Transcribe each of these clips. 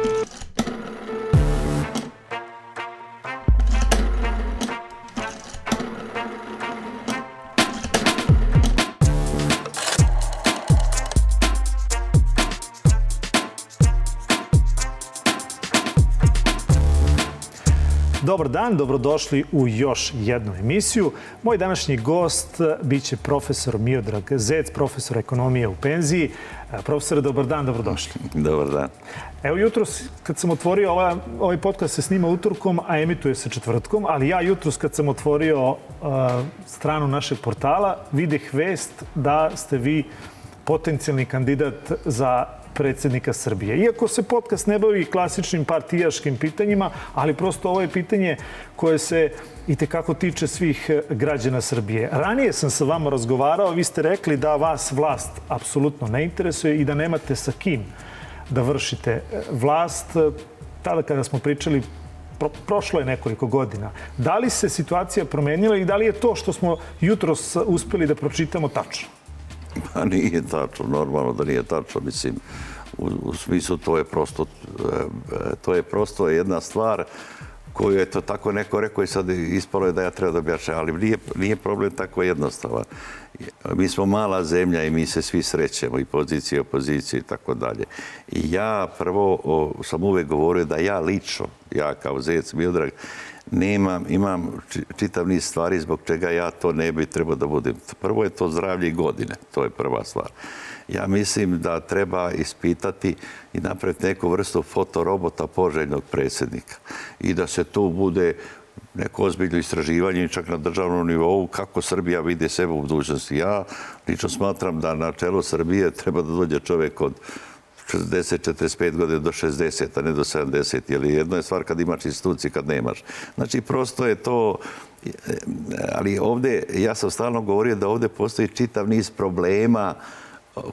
Thank you. Dobar dan, dobrodošli u još jednu emisiju. Moj današnji gost bit će profesor Miodrag Zec, profesor ekonomije u penziji. E, profesore, dobar dan, dobrodošli. Dobar dan. Evo jutros kad sam otvorio, ovaj, ovaj podcast se snima utorkom, a emituje se četvrtkom, ali ja jutros kad sam otvorio e, stranu našeg portala, videh vest da ste vi potencijalni kandidat za predsjednika Srbije. Iako se podcast ne bavi klasičnim partijaškim pitanjima, ali prosto ovo je pitanje koje se i kako tiče svih eh, građana Srbije. Ranije sam sa vama razgovarao, vi ste rekli da vas vlast apsolutno ne interesuje i da nemate sa kim da vršite eh, vlast. Eh, tada kada smo pričali prošlo je nekoliko godina. Da li se situacija promenila i da li je to što smo jutros uspjeli da pročitamo tačno? Pa nije tačno, normalno da nije tačno, mislim, u, smislu to je prosto, to je prosto jedna stvar koju je to tako neko rekao i sad ispalo je da ja treba da objačam, ali nije, problem tako jednostavan. Mi smo mala zemlja i mi se svi srećemo, i pozicije, i opozicija i tako dalje. I ja prvo sam uvek govorio da ja lično, ja kao Zec Mildrag, nemam, imam čitav niz stvari zbog čega ja to ne bi trebao da budem. Prvo je to zdravlje godine, to je prva stvar. Ja mislim da treba ispitati i napraviti neku vrstu fotorobota poželjnog predsjednika i da se tu bude neko ozbiljno istraživanje čak na državnom nivou kako Srbija vidi sebe u budućnosti. Ja lično smatram da na čelo Srbije treba da dođe čovjek od 60, 45 godina do 60, a ne do 70. Jer jedna je stvar kad imaš instituciju, kad nemaš. Znači, prosto je to... Ali ovdje, ja sam stalno govorio da ovdje postoji čitav niz problema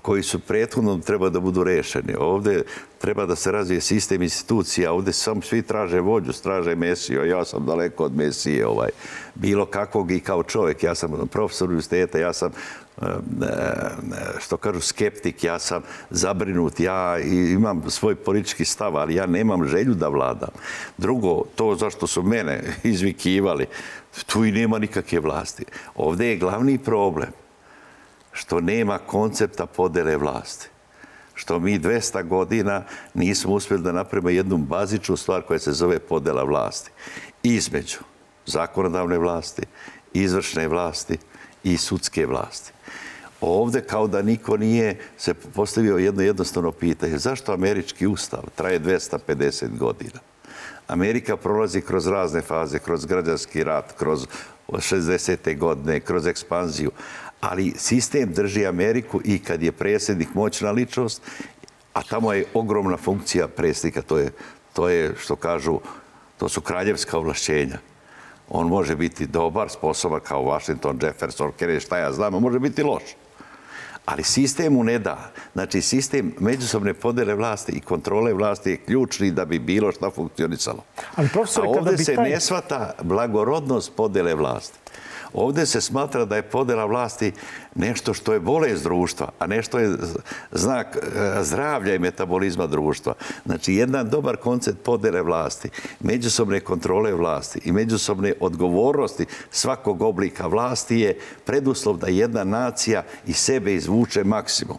koji su prethodno treba da budu rešeni. Ovdje treba da se razvije sistem institucija, ovdje sam svi traže vođu, straže Mesiju, ja sam daleko od Mesije, ovaj, bilo kakvog i kao čovjek, ja sam profesor universiteta, ja sam što kažu skeptik, ja sam zabrinut, ja imam svoj politički stav, ali ja nemam želju da vladam. Drugo, to zašto su mene izvikivali, tu i nema nikakve vlasti. Ovdje je glavni problem što nema koncepta podjele vlasti što mi 200 godina nismo uspjeli da napravimo jednu bazičnu stvar koja se zove podjela vlasti. Između zakonodavne vlasti, izvršne vlasti i sudske vlasti ovdje kao da niko nije se postavio jedno jednostavno pitanje. Zašto američki ustav traje 250 godina? Amerika prolazi kroz razne faze, kroz građanski rat, kroz 60. godine, kroz ekspanziju. Ali sistem drži Ameriku i kad je predsjednik moćna ličnost, a tamo je ogromna funkcija predsjednika, to je, to je što kažu, to su kraljevska ovlašćenja. On može biti dobar, sposoban kao Washington, Jefferson, Kennedy, šta ja znam, a može biti loš. Ali sistem mu ne da. Znači, sistem međusobne podjele vlasti i kontrole vlasti je ključni da bi bilo što funkcionisalo. A ovdje se ne shvata blagorodnost podjele vlasti. Ovdje se smatra da je podjela vlasti nešto što je bolest društva, a nešto je znak e, zdravlja i metabolizma društva. Znači, jedan dobar koncept podjele vlasti, međusobne kontrole vlasti i međusobne odgovornosti svakog oblika vlasti je preduslov da jedna nacija i sebe izvuče maksimum.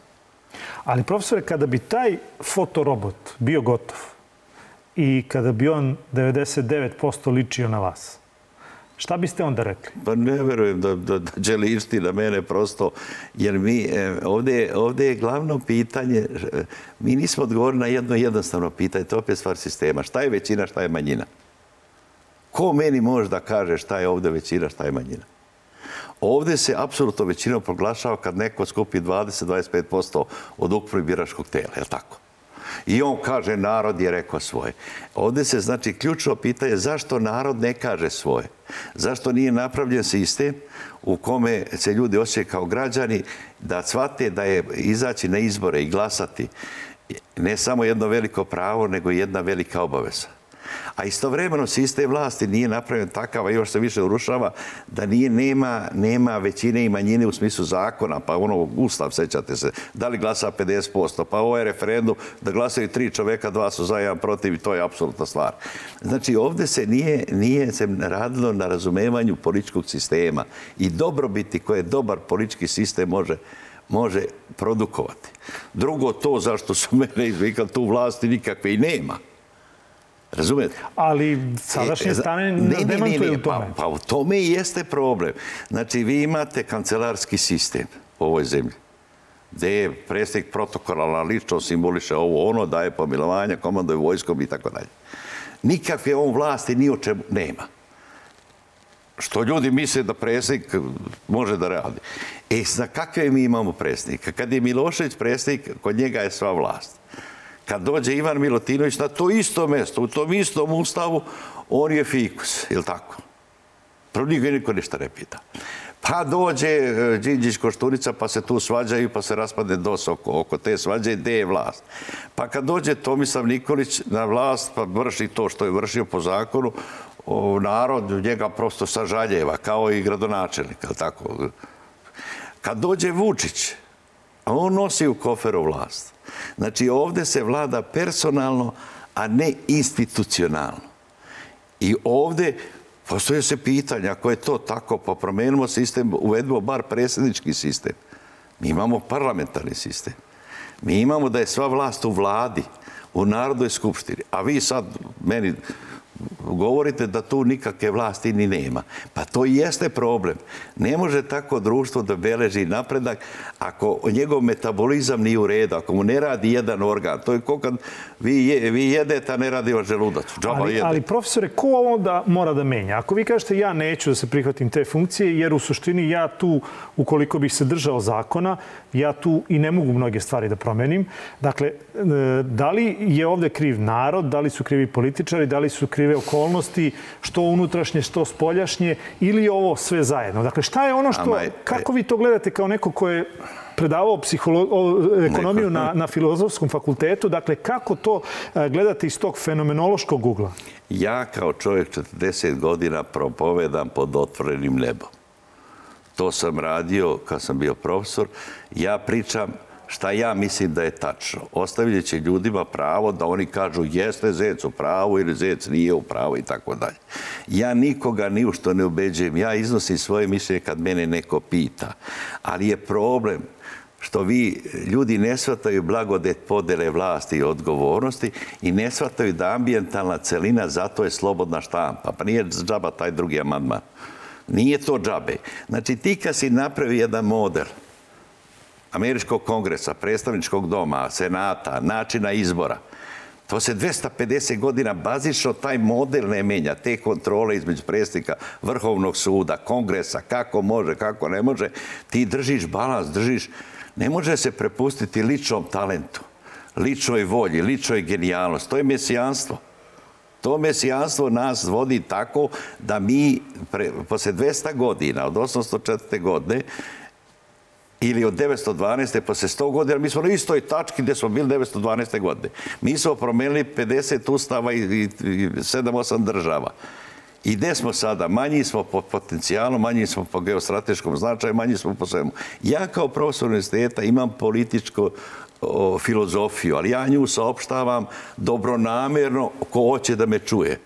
Ali profesore, kada bi taj fotorobot bio gotov i kada bi on 99% ličio na vas, Šta biste onda rekli? Pa ne vjerujem da, da, da na mene prosto, jer mi e, ovdje, ovdje je glavno pitanje, e, mi nismo odgovorili na jedno jednostavno pitanje, to je opet stvar sistema. Šta je većina, šta je manjina? Ko meni može da kaže šta je ovdje većina, šta je manjina? Ovdje se apsolutno većinom proglašava kad neko skupi 20-25% od ukupnog biračkog tela, je tako? I on kaže narod je rekao svoje. Ovdje se znači ključno pitanje zašto narod ne kaže svoje. Zašto nije napravljen sistem u kome se ljudi osjećaju kao građani da shvate da je izaći na izbore i glasati ne samo jedno veliko pravo, nego jedna velika obaveza a istovremeno sistem vlasti nije napravljen takav, a još se više urušava, da nije, nema, nema većine i manjine u smislu zakona, pa ono, Ustav, sećate se, da li glasa 50%, pa ovaj referendum, da glasaju tri čoveka, dva su za, jedan protiv i to je apsolutna stvar. Znači, ovdje se nije, nije se radilo na razumevanju političkog sistema i dobrobiti koje dobar politički sistem može može produkovati. Drugo, to zašto su mene izvikali, tu vlasti nikakve i nema. Razumijete? Ali e, sadašnje e, stane ne, demantuje u tome. Pa, pa, u tome i jeste problem. Znači, vi imate kancelarski sistem u ovoj zemlji gdje je predsjednik protokola lično simboliše ovo ono, daje pomilovanje, komandoje vojskom i tako dalje. Nikakve on vlasti ni o čemu nema. Što ljudi misle da predsjednik može da radi. E, za kakve mi imamo predsjednika? Kad je Milošević predsjednik, kod njega je sva vlast. Kad dođe Ivan Milotinović na to isto mjesto, u tom istom ustavu, on je fikus, jel tako? Prvi ga niko ništa ne pita. Pa dođe e, Đinđić Koštunica pa se tu svađaju pa se raspade dos oko, te svađe i gdje je vlast. Pa kad dođe Tomislav Nikolić na vlast pa vrši to što je vršio po zakonu, narod njega prosto sažaljeva kao i gradonačelnik, jel tako? Kad dođe Vučić, a on nosi u koferu vlast. Znači ovdje se vlada personalno, a ne institucionalno. I ovdje postoje se pitanja, ako je to tako, pa promijenimo sistem, uvedimo bar predsjednički sistem. Mi imamo parlamentarni sistem. Mi imamo da je sva vlast u vladi, u Narodnoj skupštini. A vi sad meni govorite da tu nikakve vlasti ni nema. Pa to i jeste problem. Ne može tako društvo da beleži napredak ako njegov metabolizam nije u redu, ako mu ne radi jedan organ. To je ko kad vi, jedete, a ne radi vaš želudac. Ali, ali profesore, ko onda mora da menja? Ako vi kažete ja neću da se prihvatim te funkcije, jer u suštini ja tu, ukoliko bih se držao zakona, ja tu i ne mogu mnoge stvari da promenim. Dakle, e, da li je ovdje kriv narod, da li su krivi političari, da li su krivi krive okolnosti, što unutrašnje, što spoljašnje, ili je ovo sve zajedno? Dakle, šta je ono što... Kako vi to gledate kao neko koje je predavao ekonomiju na, na filozofskom fakultetu. Dakle, kako to e, gledate iz tog fenomenološkog ugla? Ja kao čovjek 40 godina propovedam pod otvorenim nebom. To sam radio kad sam bio profesor. Ja pričam šta ja mislim da je tačno. ostavljajući će ljudima pravo da oni kažu jeste zec u pravu ili zec nije u pravu i tako dalje. Ja nikoga ni u što ne ubeđujem. Ja iznosim svoje mišljenje kad mene neko pita. Ali je problem što vi ljudi ne shvataju blagodet podele vlasti i odgovornosti i ne shvataju da ambijentalna celina zato je slobodna štampa. Pa nije džaba taj drugi amandman. Nije to džabe. Znači ti kad si napravi jedan model, američkog kongresa, predstavničkog doma, senata, načina izbora. To se 250 godina bazično taj model ne menja, te kontrole između predsjednika Vrhovnog suda, kongresa, kako može, kako ne može. Ti držiš balans, držiš, ne može se prepustiti ličnom talentu, ličnoj volji, ličnoj genijalnosti. To je mesijanstvo. To mesijanstvo nas vodi tako da mi poslije posle 200 godina, od 804. godine, ili od 912. pa se 100 godina, mi smo na istoj tački gdje smo bili 912. godine. Mi smo promijenili 50 ustava i 7-8 država. I gdje smo sada? Manji smo po potencijalu, manji smo po geostrateškom značaju, manji smo po svemu. Ja kao profesor universiteta imam političku filozofiju, ali ja nju saopštavam dobronamjerno ko hoće da me čuje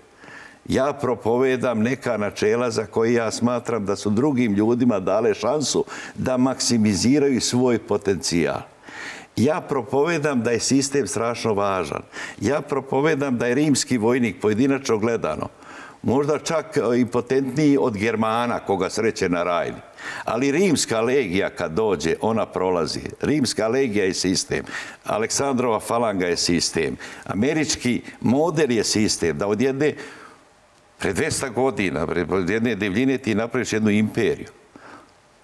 ja propovedam neka načela za koje ja smatram da su drugim ljudima dale šansu da maksimiziraju svoj potencijal. Ja propovedam da je sistem strašno važan. Ja propovedam da je rimski vojnik pojedinačno gledano možda čak e, i potentniji od Germana koga sreće na rajni. Ali rimska legija kad dođe, ona prolazi. Rimska legija je sistem. Aleksandrova falanga je sistem. Američki model je sistem. Da od jedne Pre 200 godina, pre jedne divljine ti napraviš jednu imperiju.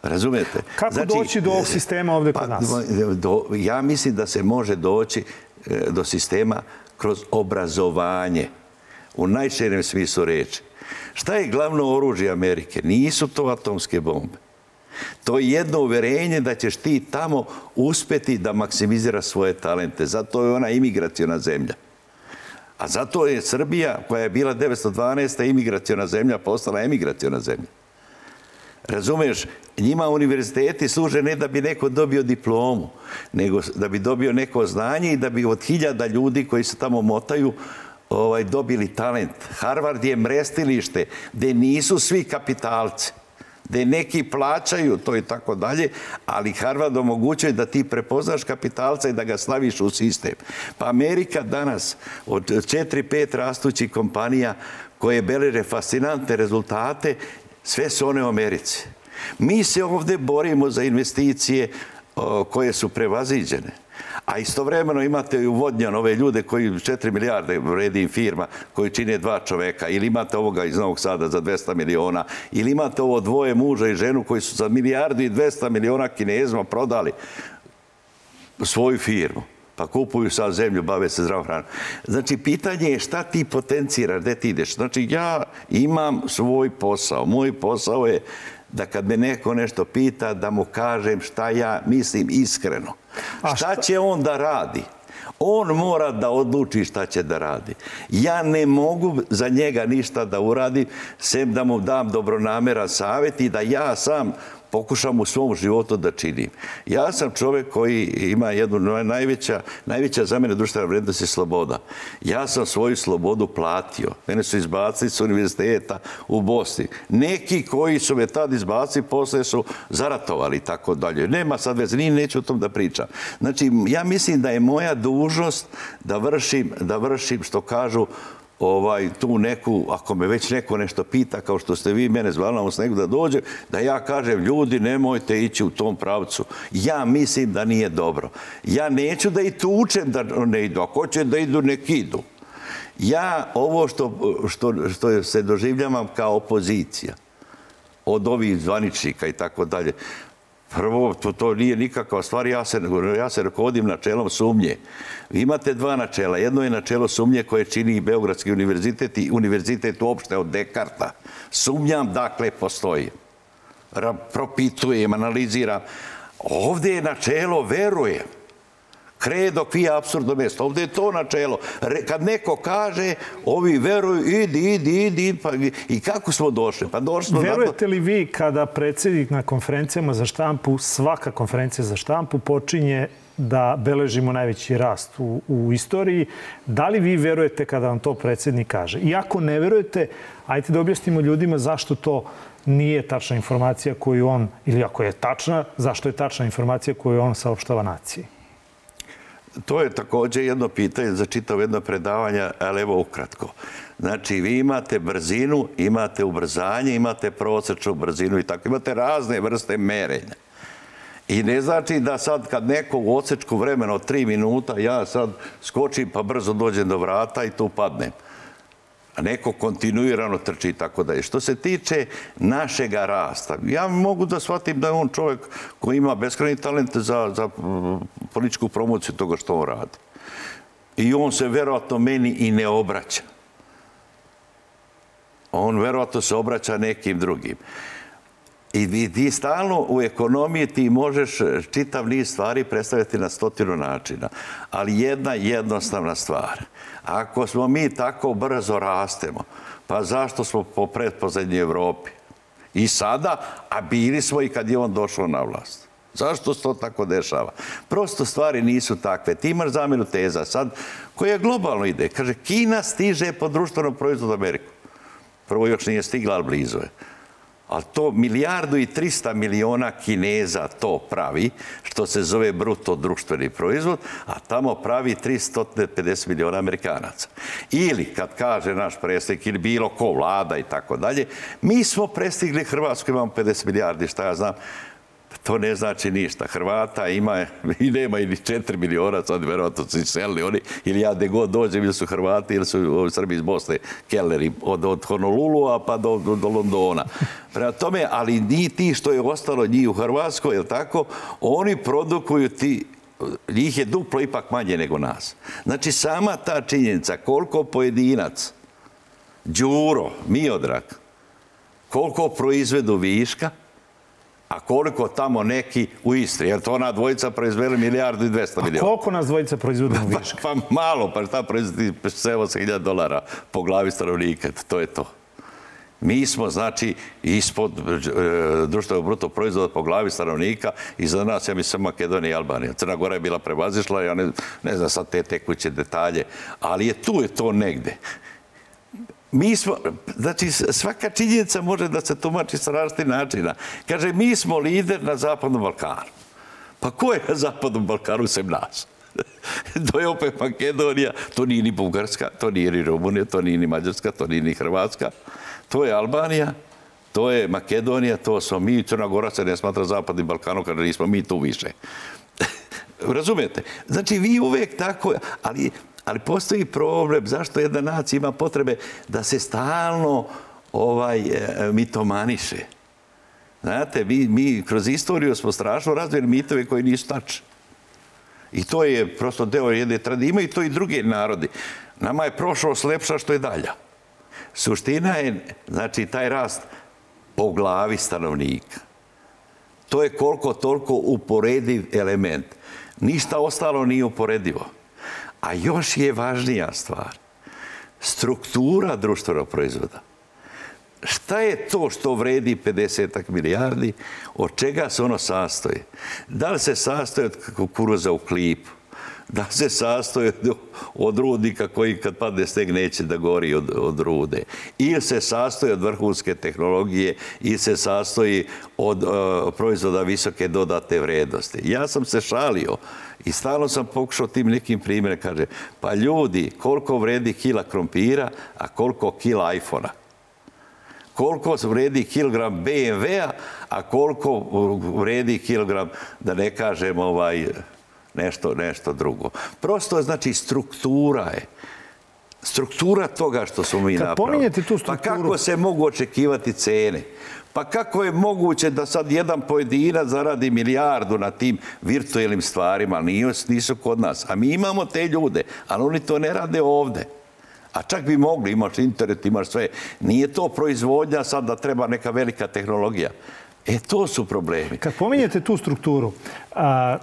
Razumete? Kako znači, doći do ovog sistema ovdje kod pa, nas? Do, ja mislim da se može doći e, do sistema kroz obrazovanje. U najširem smislu reći. Šta je glavno oružje Amerike? Nisu to atomske bombe. To je jedno uverenje da ćeš ti tamo uspjeti da maksimizira svoje talente. Zato je ona imigracijona zemlja. A zato je Srbija, koja je bila 912 imigraciona zemlja, postala emigracijona zemlja. Razumeš, njima univerziteti služe ne da bi neko dobio diplomu, nego da bi dobio neko znanje i da bi od hiljada ljudi koji se tamo motaju ovaj, dobili talent. Harvard je mrestilište gdje nisu svi kapitalci da neki plaćaju to i tako dalje, ali Harvard omogućuje da ti prepoznaš kapitalca i da ga slaviš u sistem. Pa Amerika danas od 4-5 rastućih kompanija koje belere fascinantne rezultate, sve su one u Americi. Mi se ovdje borimo za investicije koje su prevaziđene. A istovremeno imate i u ove ljude koji 4 milijarde vredi firma koji čine dva čoveka. Ili imate ovoga iz Novog Sada za 200 miliona. Ili imate ovo dvoje muža i ženu koji su za milijardu i 200 miliona kinezima prodali svoju firmu pa kupuju sad zemlju, bave se zdravom hranom. Znači, pitanje je šta ti potenciraš, gde ti ideš. Znači, ja imam svoj posao. Moj posao je da kad me neko nešto pita, da mu kažem šta ja mislim iskreno šta, će on da radi? On mora da odluči šta će da radi. Ja ne mogu za njega ništa da uradim, sem da mu dam dobronamera savjet i da ja sam pokušam u svom životu da činim. Ja sam čovjek koji ima jednu najveća, najveća za mene društvena vrijednost je sloboda. Ja sam svoju slobodu platio. Mene su izbacili s univerziteta u Bosni. Neki koji su me tad izbacili, poslije su zaratovali i tako dalje. Nema sad veze, ni neću o tom da pričam. Znači, ja mislim da je moja dužnost da vršim, da vršim što kažu ovaj, tu neku, ako me već neko nešto pita, kao što ste vi mene zvali s da dođe, da ja kažem ljudi nemojte ići u tom pravcu. Ja mislim da nije dobro. Ja neću da i tučem da ne idu, ako hoće da idu nek idu. Ja ovo što, što, što se doživljavam kao opozicija, od ovih zvaničnika i tako dalje. Prvo, to, to nije nikakva stvar, ja se, ja se rukovodim načelom sumnje. Vi imate dva načela. Jedno je načelo sumnje koje čini i Beogradski univerzitet i univerzitet uopšte od Dekarta. Sumnjam, dakle, postoji. Propitujem, analiziram. Ovdje je načelo verujem. Kredo vi absurdno mjesto. Ovdje je to načelo. Kad neko kaže, ovi veruju, idi, idi, idi. Pa, I kako smo došli? Pa došli Verujete li vi kada predsjednik na konferencijama za štampu, svaka konferencija za štampu počinje da beležimo najveći rast u, u istoriji. Da li vi verujete kada vam to predsjednik kaže? I ako ne verujete, ajte da objasnimo ljudima zašto to nije tačna informacija koju on, ili ako je tačna, zašto je tačna informacija koju on saopštava naciji? to je također jedno pitanje za čitav jedno predavanje, ali evo ukratko. Znači, vi imate brzinu, imate ubrzanje, imate prosječnu brzinu i tako. Imate razne vrste merenja. I ne znači da sad kad neko u osječku vremena od tri minuta ja sad skočim pa brzo dođem do vrata i tu padnem a neko kontinuirano trči i tako dalje. Što se tiče našega rasta, ja mogu da shvatim da je on čovjek koji ima beskreni talent za, za političku promociju toga što on radi. I on se verovatno meni i ne obraća. On verovatno se obraća nekim drugim. I ti stalno u ekonomiji ti možeš e, čitav niz stvari predstaviti na stotinu načina. Ali jedna jednostavna stvar. Ako smo mi tako brzo rastemo, pa zašto smo po pretpozadnji Europi? I sada, a bili smo i kad je on došao na vlast. Zašto se to tako dešava? Prosto stvari nisu takve. Ti imaš zamjenu teza sad koja globalno ide. Kaže, Kina stiže po društvenom proizvodu Ameriku. Prvo još nije stigla, ali blizu je ali to milijardu i 300 miliona Kineza to pravi, što se zove bruto društveni proizvod, a tamo pravi 350 miliona Amerikanaca. Ili, kad kaže naš predsjednik ili bilo ko vlada i tako dalje, mi smo prestigli Hrvatsku, imamo 50 milijardi, šta ja znam, to ne znači ništa. Hrvata ima i nema ili četiri miliona, sad vjerojatno su iselili oni, ili ja gdje god dođem ili su Hrvati ili su Srbi iz Bosne, Kelleri, od, Honolulu-a pa do, Londona. Prema tome, ali ni ti što je ostalo njih u Hrvatskoj, jel tako, oni produkuju ti njih je duplo ipak manje nego nas. Znači, sama ta činjenica, koliko pojedinac, Đuro, miodrak, koliko proizvedu viška, a koliko tamo neki u Istri, jer to ona dvojica proizvede milijardu i 200 milijuna. A koliko nas dvojica proizvode u pa, pa, malo, pa šta proizvodi hiljada dolara po glavi stanovnika, to je to. Mi smo, znači, ispod e, društvenog bruto proizvoda po glavi stanovnika i za nas, ja mislim, Makedonija i Albanija. Crna Gora je bila prevazišla, ja ne, ne znam sad te tekuće detalje, ali je tu je to negde mi smo, znači svaka činjenica može da se tumači sa različitih načina. Kaže, mi smo lider na Zapadnom Balkanu. Pa ko je na Zapadnom Balkanu sem nas? to je opet Makedonija, to nije ni Bugarska, to nije ni Rumunija, to nije ni Mađarska, to nije ni Hrvatska. To je Albanija, to je Makedonija, to smo mi, Crna Gora se ne smatra Zapadnim Balkanom, kada nismo mi tu više. Razumijete? Znači, vi uvijek tako, ali ali postoji problem zašto jedna nacija ima potrebe da se stalno ovaj e, mitomaniše. Znate, mi, mi kroz istoriju smo strašno razvijeli mitove koji nisu tačni. I to je prosto deo jedne tradicije. i to i druge narodi. Nama je prošlo slepša što je dalja. Suština je, znači, taj rast po glavi stanovnika. To je koliko toliko uporediv element. Ništa ostalo nije uporedivo. A još je važnija stvar, struktura društvenog proizvoda. Šta je to što vredi 50 milijardi, od čega se ono sastoji? Da li se sastoji od kukuruza u klipu? Da li se sastoji od rudnika koji kad padne steg neće da gori od, rude? Ili se sastoji od vrhunske tehnologije ili se sastoji od e, proizvoda visoke dodate vrednosti? Ja sam se šalio i stalno sam pokušao tim nekim primjerom, kaže, pa ljudi, koliko vredi kila krompira, a koliko kila iPhona? Koliko vredi kilogram BMW-a, a koliko vredi kilogram, da ne kažem, ovaj, nešto, nešto drugo. Prosto, znači, struktura je struktura toga što smo mi napravili. pominjete tu Pa kako se mogu očekivati cene? Pa kako je moguće da sad jedan pojedinac zaradi milijardu na tim virtualnim stvarima? Nisu kod nas. A mi imamo te ljude, ali oni to ne rade ovdje. A čak bi mogli, imaš internet, imaš sve. Nije to proizvodnja sad da treba neka velika tehnologija. E, to su problemi. Kad pominjete tu strukturu, a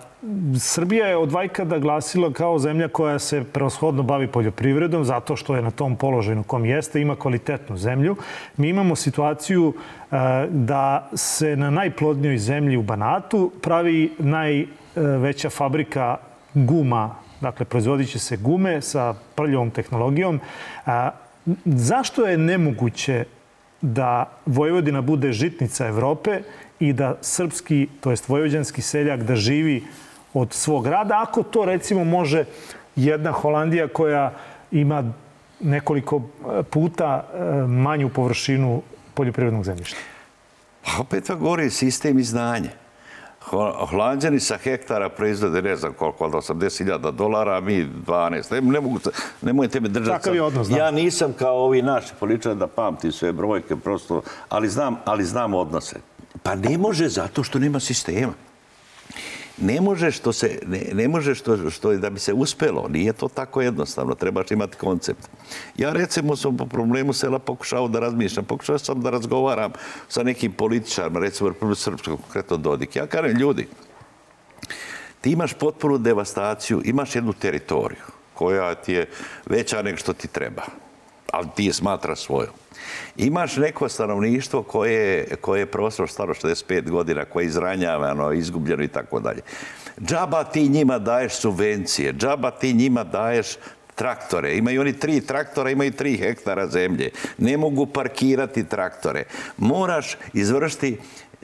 Srbija je od vajkada glasila kao zemlja koja se preoshodno bavi poljoprivredom zato što je na tom položaju na kom jeste, ima kvalitetnu zemlju. Mi imamo situaciju e, da se na najplodnijoj zemlji u Banatu pravi najveća fabrika guma, dakle proizvodit će se gume sa prljavom tehnologijom. E, zašto je nemoguće da Vojvodina bude žitnica Evrope i da srpski, to jest vojvođanski seljak, da živi od svog rada, ako to recimo može jedna Holandija koja ima nekoliko e, puta e, manju površinu poljoprivrednog zemljišta? Pa opet vam govori sistem i znanje. Hlađani sa hektara proizvode ne znam koliko, od 80.000 dolara, mi 12. Ne, mogu, nemojte me držati. Ja nisam kao ovi naši političari da pamtim sve brojke, prosto, ali znam, ali znam odnose. Pa ne može zato što nema sistema ne može što se, ne, ne može što, što, da bi se uspelo, nije to tako jednostavno, trebaš imati koncept. Ja recimo sam po problemu sela pokušao da razmišljam, pokušao sam da razgovaram sa nekim političarima, recimo Republike Srpske, konkretno Dodik. Ja kažem ljudi, ti imaš potpunu devastaciju, imaš jednu teritoriju koja ti je veća nego što ti treba ali ti je smatra svojo. Imaš neko stanovništvo koje, je prostor staro 65 godina, koje je izranjavano, izgubljeno i tako dalje. Džaba ti njima daješ subvencije, džaba ti njima daješ traktore. Imaju oni tri traktora, imaju tri hektara zemlje. Ne mogu parkirati traktore. Moraš izvršiti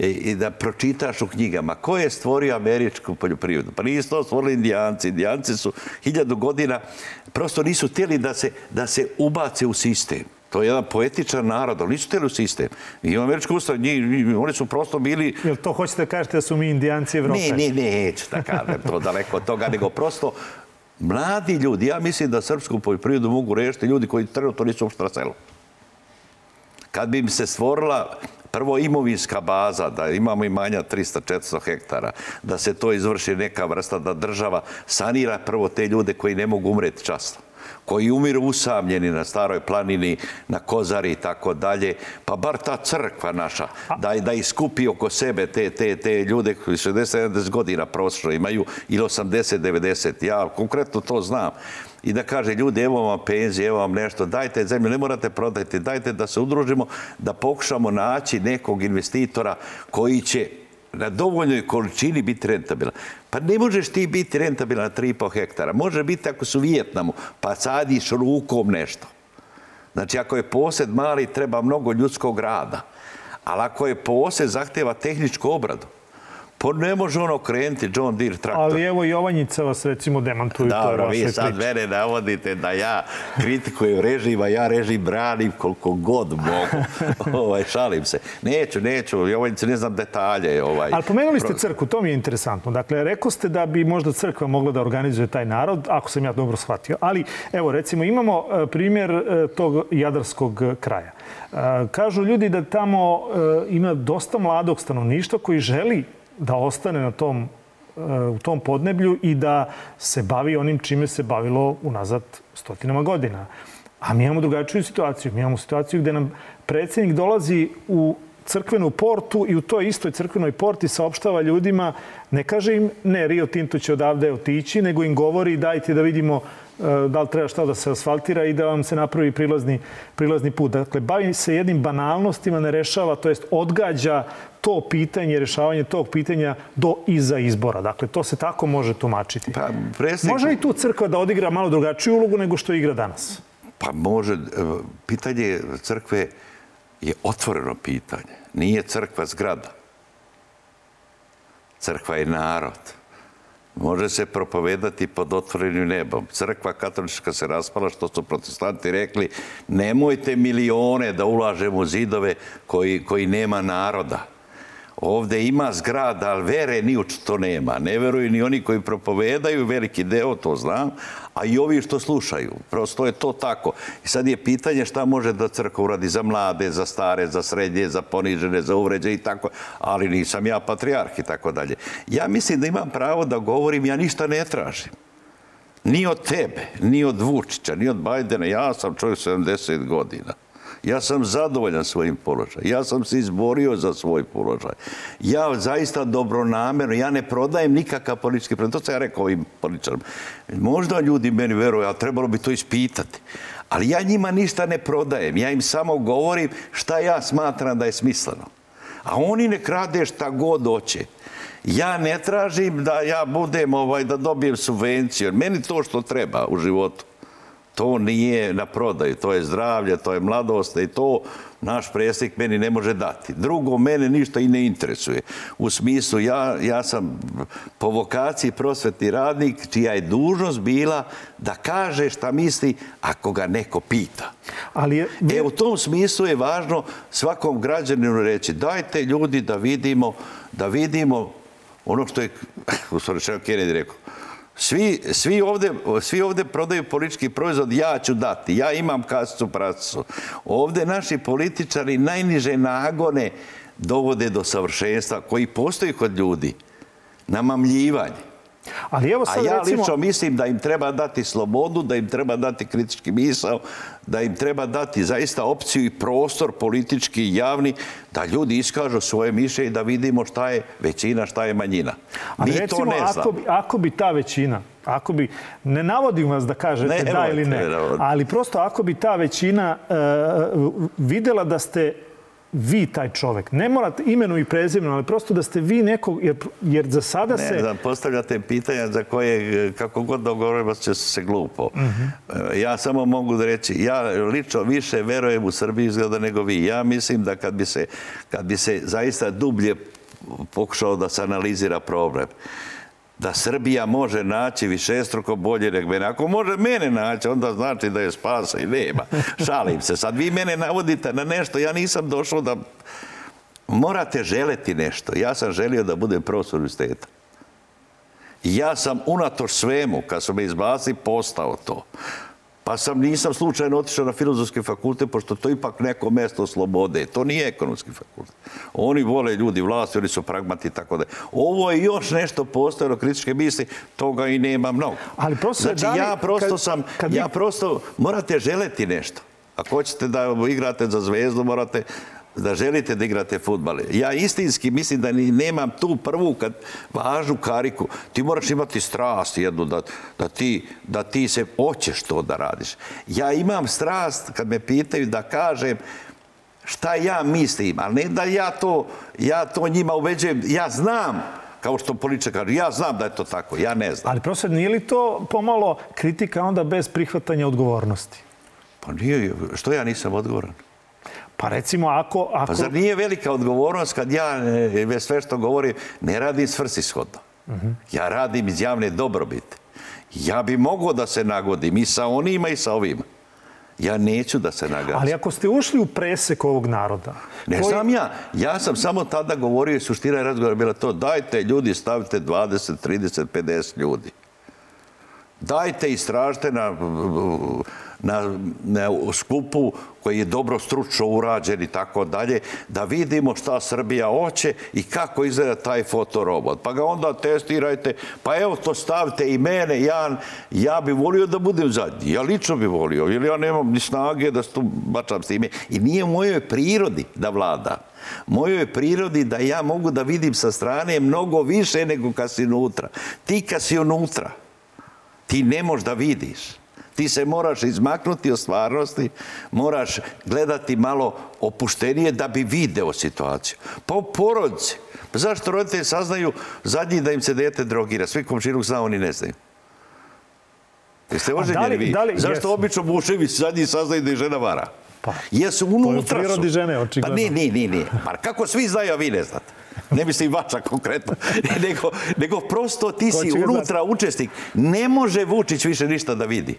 i, da pročitaš u knjigama ko je stvorio američku poljoprivredu. Pa nisu to stvorili indijanci. Indijanci su hiljadu godina prosto nisu htjeli da se, da se ubace u sistem. To je jedan poetičan narod, oni nisu htjeli u sistem. I u Američku ustav, oni su prosto bili... Jel to hoćete kažete da su mi indijanci Evrope? Ne, ne, neću da kažem to daleko od toga, nego prosto mladi ljudi, ja mislim da srpsku poljoprivredu mogu rešiti ljudi koji trenutno nisu uopšte na selu. Kad bi im se stvorila prvo imovinska baza, da imamo imanja 300-400 hektara, da se to izvrši neka vrsta, da država sanira prvo te ljude koji ne mogu umreti časno koji umiru usamljeni na staroj planini, na kozari i tako dalje, pa bar ta crkva naša, da, da iskupi oko sebe te, te, te ljude koji 60-70 godina prosječno imaju ili 80-90. Ja konkretno to znam i da kaže ljudi evo vam penzije, evo vam nešto, dajte zemlju, ne morate prodati, dajte da se udružimo, da pokušamo naći nekog investitora koji će na dovoljnoj količini biti rentabilan. Pa ne možeš ti biti rentabilan na 3,5 hektara. Može biti ako su u Vijetnamu, pa sadiš rukom nešto. Znači, ako je posjed mali, treba mnogo ljudskog rada. Ali ako je posjed, zahtjeva tehničku obradu. Pa ne može ono krenuti John Deere traktor. Ali evo Jovanjica vas recimo demantuju. Da, vi sad mene navodite da ja kritikujem režima, ja režim branim koliko god mogu. ovaj, šalim se. Neću, neću, Jovanjice ne znam detalje. Ovaj. Ali pomenuli ste crku, to mi je interesantno. Dakle, rekao ste da bi možda crkva mogla da organizuje taj narod, ako sam ja dobro shvatio. Ali evo, recimo imamo e, primjer e, tog jadarskog kraja. E, kažu ljudi da tamo ima dosta mladog stanovništva koji želi da ostane na tom, eh, u tom podneblju i da se bavi onim čime se bavilo unazad stotinama godina. A mi imamo drugačiju situaciju. Mi imamo situaciju gdje nam predsjednik dolazi u crkvenu portu i u toj istoj crkvenoj porti saopštava ljudima, ne kaže im ne, Rio Tinto će odavde otići, nego im govori dajte da vidimo Eh, da li treba šta da se asfaltira i da vam se napravi prilazni, prilazni put. Dakle, bavi se jednim banalnostima, ne rešava, to jest odgađa to pitanje, rješavanje tog pitanja do iza izbora. Dakle, to se tako može tumačiti. Pa, Može li tu crkva da odigra malo drugačiju ulogu nego što igra danas? Pa može. Eh, pitanje crkve je otvoreno pitanje. Nije crkva zgrada. Crkva je narod može se propovedati pod otvorenim nebom. Crkva katolička se raspala, što su protestanti rekli, nemojte milione da ulažemo u zidove koji, nema naroda. Ovdje ima zgrada, ali vere ni u to nema. Ne veruju ni oni koji propovedaju, veliki deo to znam, a i ovi što slušaju. Prosto je to tako. I sad je pitanje šta može da crkva uradi za mlade, za stare, za srednje, za ponižene, za uvređe i tako. Ali nisam ja patrijarh i tako dalje. Ja mislim da imam pravo da govorim, ja ništa ne tražim. Ni od tebe, ni od Vučića, ni od Bajdena. Ja sam čovjek 70 godina. Ja sam zadovoljan svojim položajem. Ja sam se izborio za svoj položaj. Ja zaista dobronamjerno, ja ne prodajem nikakav politički predmet. To sam ja rekao ovim političarima. Možda ljudi meni veruju, ali trebalo bi to ispitati. Ali ja njima ništa ne prodajem. Ja im samo govorim šta ja smatram da je smisleno. A oni ne krade šta god hoće. Ja ne tražim da ja budem, ovaj, da dobijem subvenciju. Meni to što treba u životu to nije na prodaju, to je zdravlje, to je mladost i to naš predsjednik meni ne može dati. Drugo, mene ništa i ne interesuje. U smislu, ja, ja sam po vokaciji prosvetni radnik čija je dužnost bila da kaže šta misli ako ga neko pita. Ali E u tom smislu je važno svakom građaninu reći dajte ljudi da vidimo da vidimo ono što je, u stvari Kennedy rekao, svi, ovdje, svi prodaju politički proizvod, ja ću dati, ja imam kasicu, pracu. Ovdje naši političari najniže nagone dovode do savršenstva koji postoji kod ljudi. Namamljivanje. Ali evo A ja lično mislim da im treba dati slobodu, da im treba dati kritički misao, da im treba dati zaista opciju i prostor politički i javni da ljudi iskažu svoje mišljenje i da vidimo šta je većina, šta je manjina. Mi to ne znamo. Ako, bi, ta većina, ako bi, ne navodim vas da kažete da ili ne, ali prosto ako bi ta većina videla e, vidjela da ste vi taj čovjek. Ne morate imenu i prezimenu, ali prosto da ste vi nekog, jer, za sada se... Ne znam, postavljate pitanja za koje, eh, kako god dogovorimo, će se glupo. Mhm. Eh, ja samo mogu da reći, ja lično više verujem u Srbiji izgleda nego vi. Ja mislim da kad bi se, kad bi se zaista dublje pokušao da se analizira problem, da Srbija može naći višestruko bolje mene. Ako može mene naći, onda znači da je spasa i nema. Šalim se. Sad vi mene navodite na nešto. Ja nisam došao da... Morate želeti nešto. Ja sam želio da budem profesor Ja sam unatoč svemu, kad su me izbacili, postao to. A pa sam nisam slučajno otišao na filozofski fakultet, pošto to ipak neko mjesto slobode. To nije ekonomski fakultet. Oni vole ljudi vlasti, oni su pragmati i tako da. Ovo je još nešto postojeno kritičke misli, toga i nema mnogo. Ali prosto, znači, ja prosto sam, ja prosto, morate želeti nešto. Ako hoćete da igrate za zvezdu, morate da želite da igrate futbale. Ja istinski mislim da ni nemam tu prvu kad važnu kariku. Ti moraš imati strast jednu da, ti, da ti se hoćeš to da radiš. Ja imam strast kad me pitaju da kažem šta ja mislim, ali ne da ja to, ja to njima uveđujem. Ja znam kao što poliče kaže, ja znam da je to tako, ja ne znam. Ali profesor, nije li to pomalo kritika onda bez prihvatanja odgovornosti? Pa nije, što ja nisam odgovoran? Pa recimo ako... Pa zar nije velika odgovornost kad ja e, sve što govorim ne radim svrsishodno? Mhm. Ja radim iz javne dobrobiti. Ja bi mogao da se nagodim i sa onima i sa ovima. Ja neću da se nagazim. Ali ako ste ušli u presek ovog naroda... Ne znam ja. Ja sam samo tada govorio i suština razgovora bila to dajte ljudi, stavite 20, 30, 50 ljudi. Dajte, istražite na na, skupu koji je dobro stručno urađen i tako dalje, da vidimo šta Srbija hoće i kako izgleda taj fotorobot. Pa ga onda testirajte, pa evo to stavite i mene, ja, ja bi volio da budem zadnji, ja lično bi volio, ili ja nemam ni snage da tu bačam s time. I nije u mojoj prirodi da vlada. Mojoj prirodi da ja mogu da vidim sa strane mnogo više nego kad si unutra. Ti kad si unutra, ti ne možeš da vidiš. Ti se moraš izmaknuti od stvarnosti, moraš gledati malo opuštenije da bi video situaciju. Pa u porodci. Pa zašto roditelji saznaju zadnji da im se dete drogira? Svi komšinu zna, oni ne znaju. Jeste oženjeni vi? zašto obično muševi zadnji saznaju da je žena vara? Pa, Jesu unutra su. žene, očigledno. Pa nije, nije, nije. kako svi znaju, a vi ne znate. Ne mislim vača konkretno, nego, prosto ti si unutra učestnik. Ne može Vučić više ništa da vidi.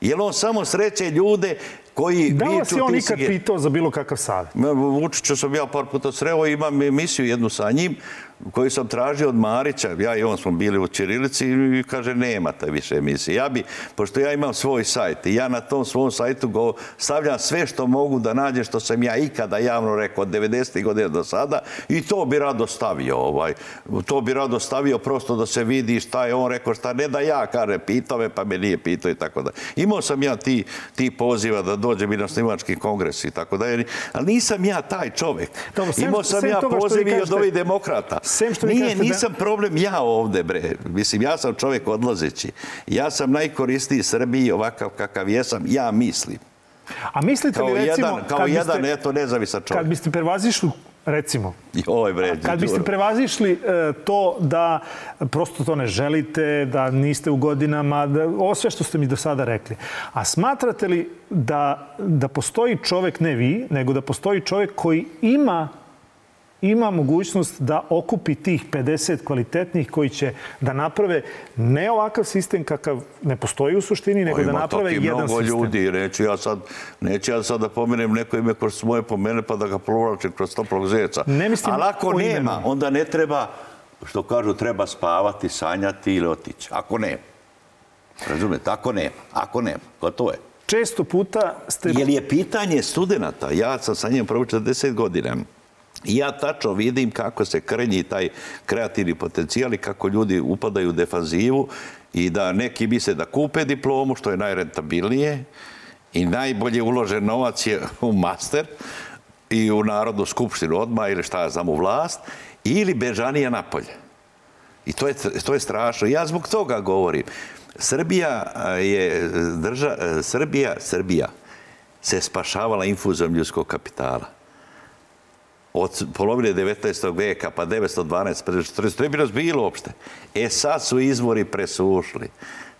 Je on samo sreće ljude koji... Da li si on ikad pitao za bilo kakav savjet? Vučića sam ja par puta sreo, imam emisiju jednu sa njim koji sam tražio od Marića, ja i on smo bili u Čirilici i kaže nema te više emisije. Ja bi, pošto ja imam svoj sajt i ja na tom svom sajtu go stavljam sve što mogu da nađe što sam ja ikada javno rekao od 90. godina do sada i to bi rado stavio. Ovaj, to bi rado stavio prosto da se vidi šta je on rekao, šta ne da ja kare pitao me pa me nije pitao i tako da. Imao sam ja ti, ti poziva da dođem i na snimački kongres i tako da. Ali nisam ja taj čovjek. Imao sam ja poziv i od ovih demokrata. Nije, nisam problem ja ovde, bre. Mislim, ja sam čovjek odlazeći. Ja sam najkoristiji Srbiji ovakav kakav jesam, ja mislim. A mislite li, recimo... kao jedan, eto, nezavisan čovjek. Kad biste prevazišli recimo. Joj, bre, kad biste prevazišli e, to da prosto to ne želite, da niste u godinama, da, ovo sve što ste mi do sada rekli. A smatrate li da, da postoji čovjek, ne vi, nego da postoji čovjek koji ima ima mogućnost da okupi tih 50 kvalitetnih koji će da naprave ne ovakav sistem kakav ne postoji u suštini, nego pa da naprave jedan mnogo ljudi, reći ja sad, neću ja sad da pomenem neko ime kroz moje pomene pa da ga provlačim kroz to Ne Ali ako nema, onda ne treba, što kažu, treba spavati, sanjati ili otići. Ako ne. Razumijete? Ako nema. Ako nema. Gotovo je. Često puta ste... Jer je pitanje studenta, ja sam sa njim prvo 10 godina, i ja tačno vidim kako se krenji taj kreativni potencijal i kako ljudi upadaju u defanzivu i da neki misle da kupe diplomu, što je najrentabilnije i najbolje uložen novac je u master i u Narodnu skupštinu odmah ili šta ja znam u vlast ili bežanija napolje. I to je, strašno. Ja zbog toga govorim. Srbija je e, država, e, Srbija, Srbija se spašavala infuzom ljudskog kapitala od polovine 19. veka pa 912, 1940. To je bilo bilo uopšte. E sad su izvori presušli.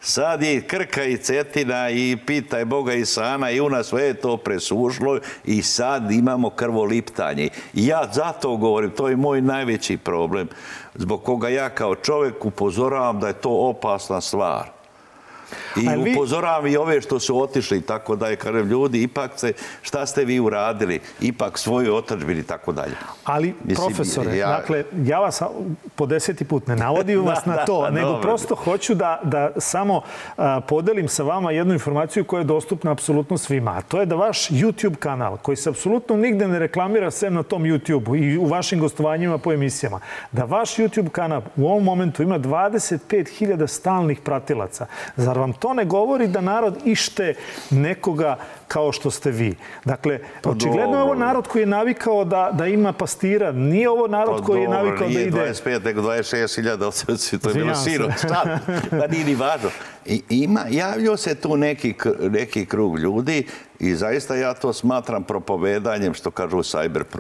Sad je Krka i Cetina i Pitaj Boga i Sana i nas sve je to presušlo i sad imamo krvoliptanje. I ja zato govorim, to je moj najveći problem zbog koga ja kao čovjek upozoravam da je to opasna stvar. I upozoravam i ove što su otišli, tako da je, kažem, ljudi, ipak se, šta ste vi uradili, ipak svoju i tako dalje. Ali, profesore, dakle, ja vas po deseti put ne navodim vas na to, nego prosto hoću da, samo podelim sa vama jednu informaciju koja je dostupna apsolutno svima, a to je da vaš YouTube kanal, koji se apsolutno nigde ne reklamira sve na tom youtube i u vašim gostovanjima po emisijama, da vaš YouTube kanal u ovom momentu ima 25.000 stalnih pratilaca. Zar vam to ne govori da narod ište nekoga kao što ste vi. Dakle, pa očigledno je ovo narod koji je navikao da, da ima pastira. Nije ovo narod pa koji je navikao da ide... Pa 25, nego 26.000 ostavci, to je bilo siro. Pa nije ni važno. I, ima, javljio se tu neki, neki krug ljudi i zaista ja to smatram propovedanjem što kažu u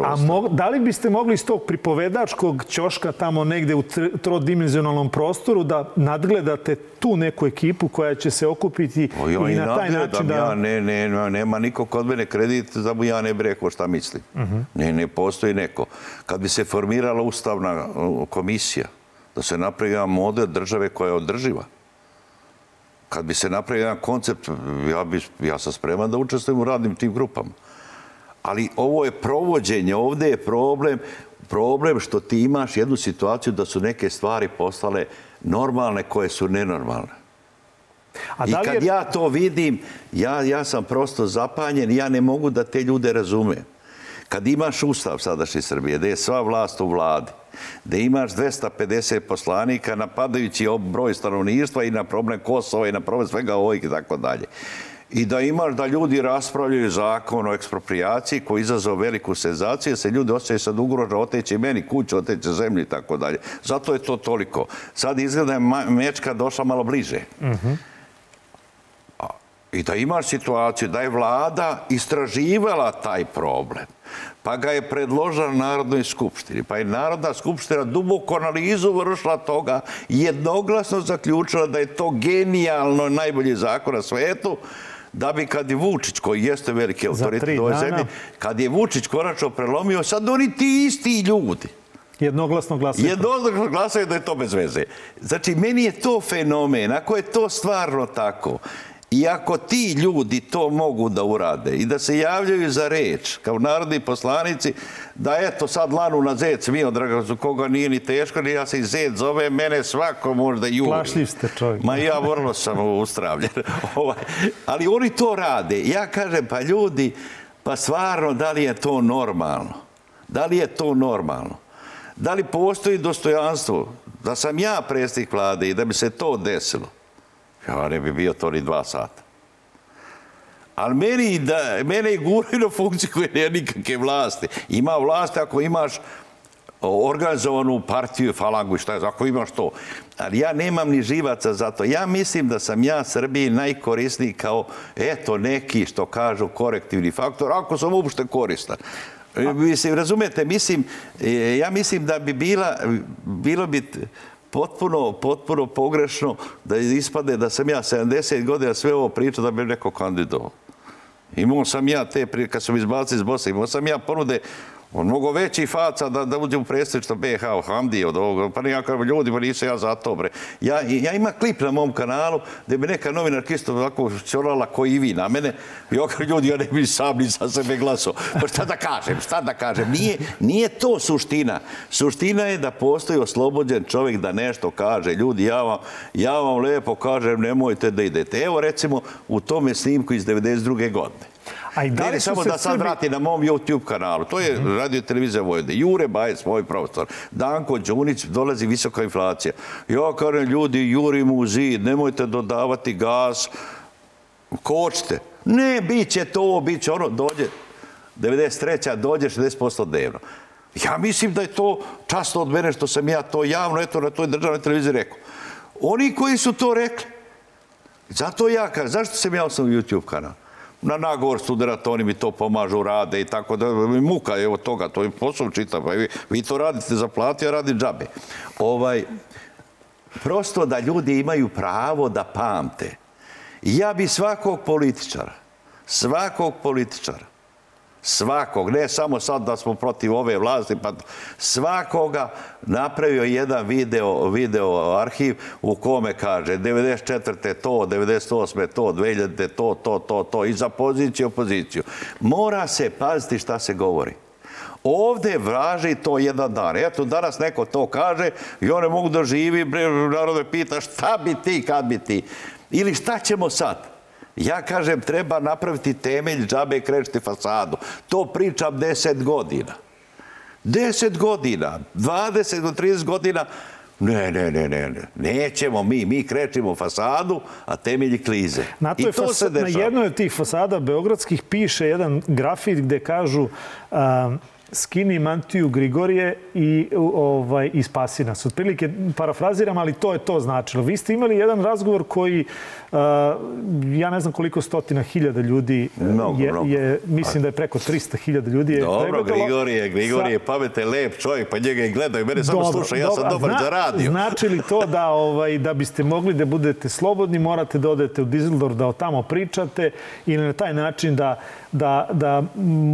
A da li biste mogli iz tog pripovedačkog ćoška tamo negde u trodimenzionalnom prostoru da nadgledate tu neku ekipu koja će se okupiti i na taj način da... ne, ne, ne, nema niko kod mene kredit, da mu ja ne bi rekao šta mislim. ne, ne postoji neko. Kad bi se formirala ustavna komisija, da se napravi jedan model države koja je održiva, kad bi se napravio jedan koncept, ja, ja sam spreman da učestvujem u radnim tim grupama. Ali ovo je provođenje, ovdje je problem, problem što ti imaš jednu situaciju da su neke stvari postale normalne koje su nenormalne. I kad ja to vidim, ja, sam prosto zapanjen, ja ne mogu da te ljude razumijem. Kad imaš ustav sadašnje Srbije, da je sva vlast u vladi, da imaš 250 poslanika napadajući broj stanovništva i na problem Kosova i na problem svega ovih i tako dalje. I da imaš da ljudi raspravljaju zakon o ekspropriaciji koji izazvao veliku senzaciju, se ljudi osjećaju sad ugroža, oteće meni kuću, oteće zemlju i tako dalje. Zato je to toliko. Sad izgleda je mečka došla malo bliže. Mhm i da imaš situaciju da je vlada istraživala taj problem, pa ga je predložila Narodnoj skupštini, pa je Narodna skupština duboko analizu vršila toga i jednoglasno zaključila da je to genijalno najbolji zakon na svetu, da bi kad je Vučić, koji jeste veliki autoritet u ovoj zemlji, kad je Vučić konačno prelomio, sad oni ti isti ljudi. Jednoglasno glasaju. Jednoglasno glasaju da je to bez veze. Znači, meni je to fenomen, ako je to stvarno tako, i ako ti ljudi to mogu da urade i da se javljaju za reč kao narodni poslanici, da eto sad lanu na zec mi odragazu koga nije ni teško, ni ja se i zec zove, mene svako možda juri. Plašljiv ste čovjek. Ma ja vrlo sam ustravljen. Ovaj, ali oni to rade. Ja kažem, pa ljudi, pa stvarno, da li je to normalno? Da li je to normalno? Da li postoji dostojanstvo da sam ja predsjednik vlade i da bi se to desilo? Ja ne bi bio to ni dva sata. Ali meni, da, mene je gurino funkciju koje nije nikakve vlasti. Ima vlasti ako imaš organizovanu partiju, falangu šta je, ako imaš to. Ali ja nemam ni živaca za to. Ja mislim da sam ja Srbiji najkorisniji kao, eto, neki što kažu korektivni faktor, ako sam uopšte koristan. Mislim, razumete, mislim, e, ja mislim da bi bila, bilo bi potpuno, potpuno pogrešno da ispade da sam ja 70 godina sve ovo pričao da bi neko kandidovao. Imao sam ja te, kad sam izbacili iz Bosne, imao sam ja ponude on mogao veći faca da, da uđe u predsjedništvo BH u Hamdi od ovoga. Pa nekako ljudi, pa nisam ja za to, bre. Ja, ja imam klip na mom kanalu gdje bi neka novinarkista isto ovako čorala koji i vi na mene. I okre ljudi, ja ne bi sam ni za sebe glasao. Pa šta da kažem, šta da kažem. Nije, to suština. Suština je da postoji oslobođen čovjek da nešto kaže. Ljudi, ja vam, ja vam lijepo kažem, nemojte da idete. Evo recimo u tome snimku iz 92. godine. A da li ne, samo da sad vrati na mom YouTube kanalu. To je mm-hmm. radio televizija Vojvodine. Jure Bajec, moj profesor. Danko Đunić, dolazi visoka inflacija. Ja kažem ljudi, juri u zid, nemojte dodavati gas. Kočite. Ne, bit će to, bit će ono. Dođe 93. dođe 60% dnevno. Ja mislim da je to často od mene što sam ja to javno eto na toj državnoj televiziji rekao. Oni koji su to rekli, zato ja kažem, zašto sam ja osnovu YouTube kanal? na nagovor studenata, oni mi to pomažu, rade i tako da muka je od toga, to je posao čitav, pa vi, vi to radite za plati, ja radim džabe. Ovaj, prosto da ljudi imaju pravo da pamte. Ja bi svakog političara, svakog političara, svakog, ne samo sad da smo protiv ove vlasti, pa svakoga napravio jedan video, video arhiv u kome kaže 94. to, 98. to, 2000. to, to, to, to i za poziciju, opoziciju. Mora se paziti šta se govori. Ovdje vraži to jedan dan. Eto, danas neko to kaže i one mogu da živi, narode pita šta bi ti, kad bi ti. Ili šta ćemo sad? Ja kažem treba napraviti temelj džabe krešti fasadu. To pričam deset godina. Deset godina, dvadeset do trideset godina, ne, ne, ne, ne, ne. Nećemo mi, mi krećemo fasadu, a temelji klize. Na, toj na jednoj od tih fasada beogradskih piše jedan grafit gdje kažu skini mantiju Grigorije i, ovaj, i spasi nas. Otprilike parafraziram, ali to je to značilo. Vi ste imali jedan razgovor koji ja ne znam koliko stotina hiljada ljudi e, je, je, mislim da je preko 300 hiljada ljudi je Dobro, Grigorije, Grigor je, je lep čovjek, pa njega i gledaju, mene dobro, samo sluša, ja sam dobar zna, za radio. Znači li to da, ovaj, da biste mogli da budete slobodni, morate da odete u Dizeldor da o tamo pričate ili na taj način da, da, da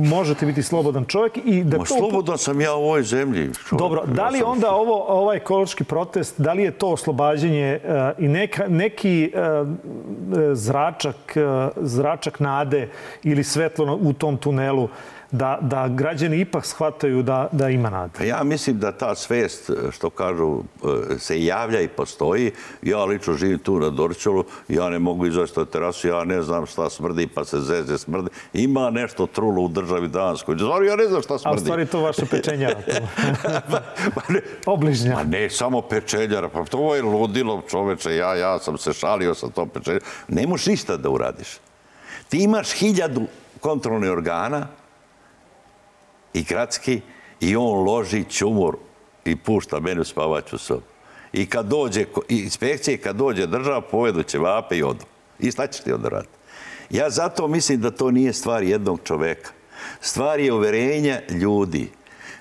možete biti slobodan čovjek i da Ma, to... slobodan sam ja u ovoj zemlji. Čovjek. Dobro, da li onda ovo, ovaj ekološki protest, da li je to oslobađanje uh, i neka, neki uh, zračak, zračak nade ili svetlo u tom tunelu da, građani ipak shvataju da, da ima nade? Pa ja mislim da ta svest, e, što kažu, e, se javlja i postoji. Ja lično živim tu na Dorčelu, ja ne mogu izaći na terasu, ja ne znam šta smrdi, pa se zeze smrdi. Ima nešto trulo u državi Danskoj. Stvari, ja ne znam šta smrdi. A stvari to vaše pečenjara. Pa, pa ne, Obližnja. Pa ne, samo pečenjara. Pa to je ludilo čoveče, ja, ja sam se šalio sa to pečenjara. Ne možeš ništa da uradiš. Ti imaš hiljadu kontrolnih organa, i gradski i on loži čumur i pušta mene u spavaću sobu. I kad dođe inspekcije, kad dođe država, povedu će vape i odu. I šta ćeš ti onda raditi? Ja zato mislim da to nije stvar jednog čoveka. Stvar je uverenja ljudi.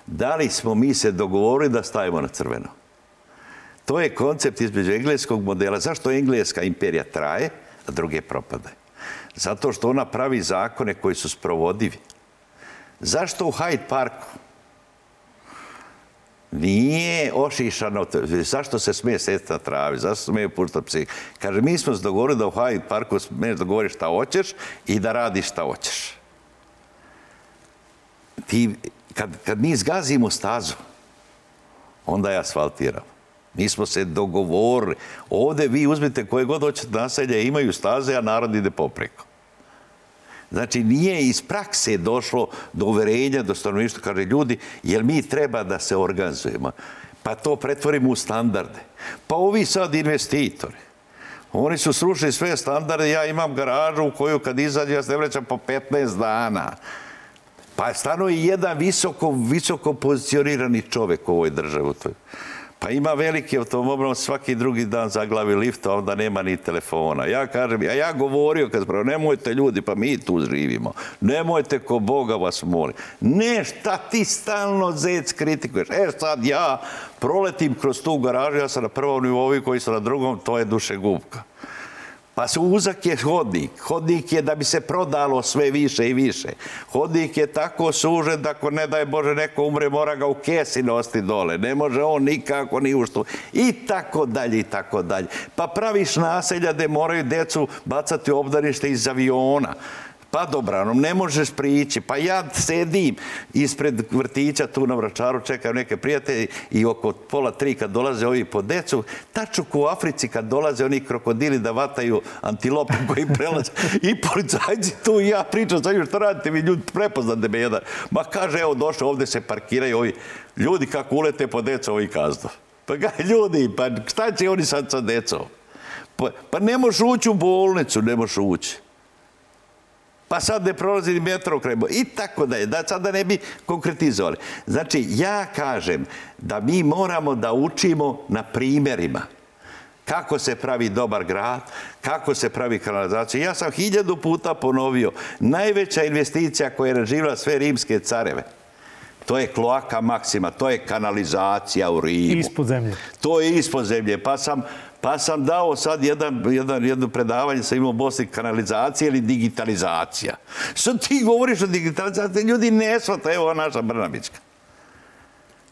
Da li smo mi se dogovorili da stavimo na crveno? To je koncept između engleskog modela. Zašto engleska imperija traje, a druge propade? Zato što ona pravi zakone koji su sprovodivi. Zašto u Hyde Parku nije ošišano, zašto se smije sjeti na travi, zašto se smije puštati psi. Kaže, mi smo se dogovorili da u Hyde Parku smiješ dogovoriti šta hoćeš i da radiš šta hoćeš. Ti, kad, mi zgazimo stazu, onda je asfaltiramo Mi smo se dogovorili. Ovdje vi uzmite koje god hoćete naselje, imaju staze, a narod ide popreko. Znači, nije iz prakse došlo do uverenja, do stanovništva, kaže ljudi, jer mi treba da se organizujemo. Pa to pretvorimo u standarde. Pa ovi sad investitori. Oni su srušili sve standarde, ja imam garažu u koju kad izađe ja se ne vraćam po 15 dana. Pa stano je jedan visoko, visoko pozicionirani čovjek u ovoj državi. Pa ima veliki automobil, svaki drugi dan zaglavi lifta, onda nema ni telefona. Ja kažem, a ja govorio kad spravo, nemojte ljudi, pa mi tu živimo. Nemojte ko Boga vas moli. Ne, šta ti stalno zec kritikuješ? E sad ja proletim kroz tu garažu, ja sam na prvom nivovi, koji su na drugom, to je duše dušegubka. Pa uzak je hodnik. Hodnik je da bi se prodalo sve više i više. Hodnik je tako sužen da ako ne daj Bože neko umre mora ga u kesi nositi dole. Ne može on nikako ni uštu, I tako dalje i tako dalje. Pa praviš naselja gdje moraju decu bacati obdanište iz aviona pa dobranom, ne možeš prići, pa ja sedim ispred vrtića tu na vračaru, čekam neke prijatelji i oko pola tri kad dolaze ovi po decu, taču u Africi kad dolaze oni krokodili da vataju antilopu koji prelaze i policajci tu i ja pričam sa što radite mi ljudi, prepoznate me jedan. Ma kaže, evo došao, ovdje se parkiraju ovi ljudi kako ulete po decu ovi kazdo. Pa ga, ljudi, pa šta će oni sad sa decom? Pa, pa ne možeš ući u bolnicu, ne možeš ući pa sad ne prolazi ni metro i tako da je, da ne bi konkretizovali. Znači, ja kažem da mi moramo da učimo na primjerima kako se pravi dobar grad, kako se pravi kanalizacija. Ja sam hiljadu puta ponovio, najveća investicija koja je reživila sve rimske careve, to je kloaka maksima, to je kanalizacija u Rimu. Ispod zemlje. To je ispod zemlje. Pa sam pa sam dao sad jedan, jedno predavanje, sa imao Bosni kanalizacija ili digitalizacija. Sad ti govoriš o digitalizaciji, ljudi ne svata evo naša Brnabićka.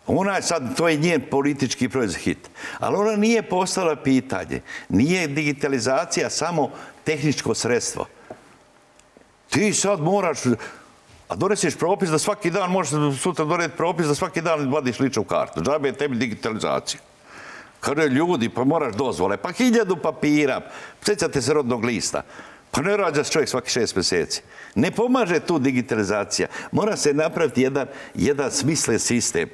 Ona je sad, to je njen politički proizvod hit. Ali ona nije postala pitanje. Nije digitalizacija samo tehničko sredstvo. Ti sad moraš, a doneseš propis da svaki dan možeš sutra doneti propis da svaki dan vadiš ličnu kartu. Džabe je tebi digitalizacija. Kada ljudi, pa moraš dozvole, pa hiljadu papira, sjećate se rodnog lista. Pa ne rađa se čovjek svaki šest mjeseci. Ne pomaže tu digitalizacija. Mora se napraviti jedan, jedan smislen sistem.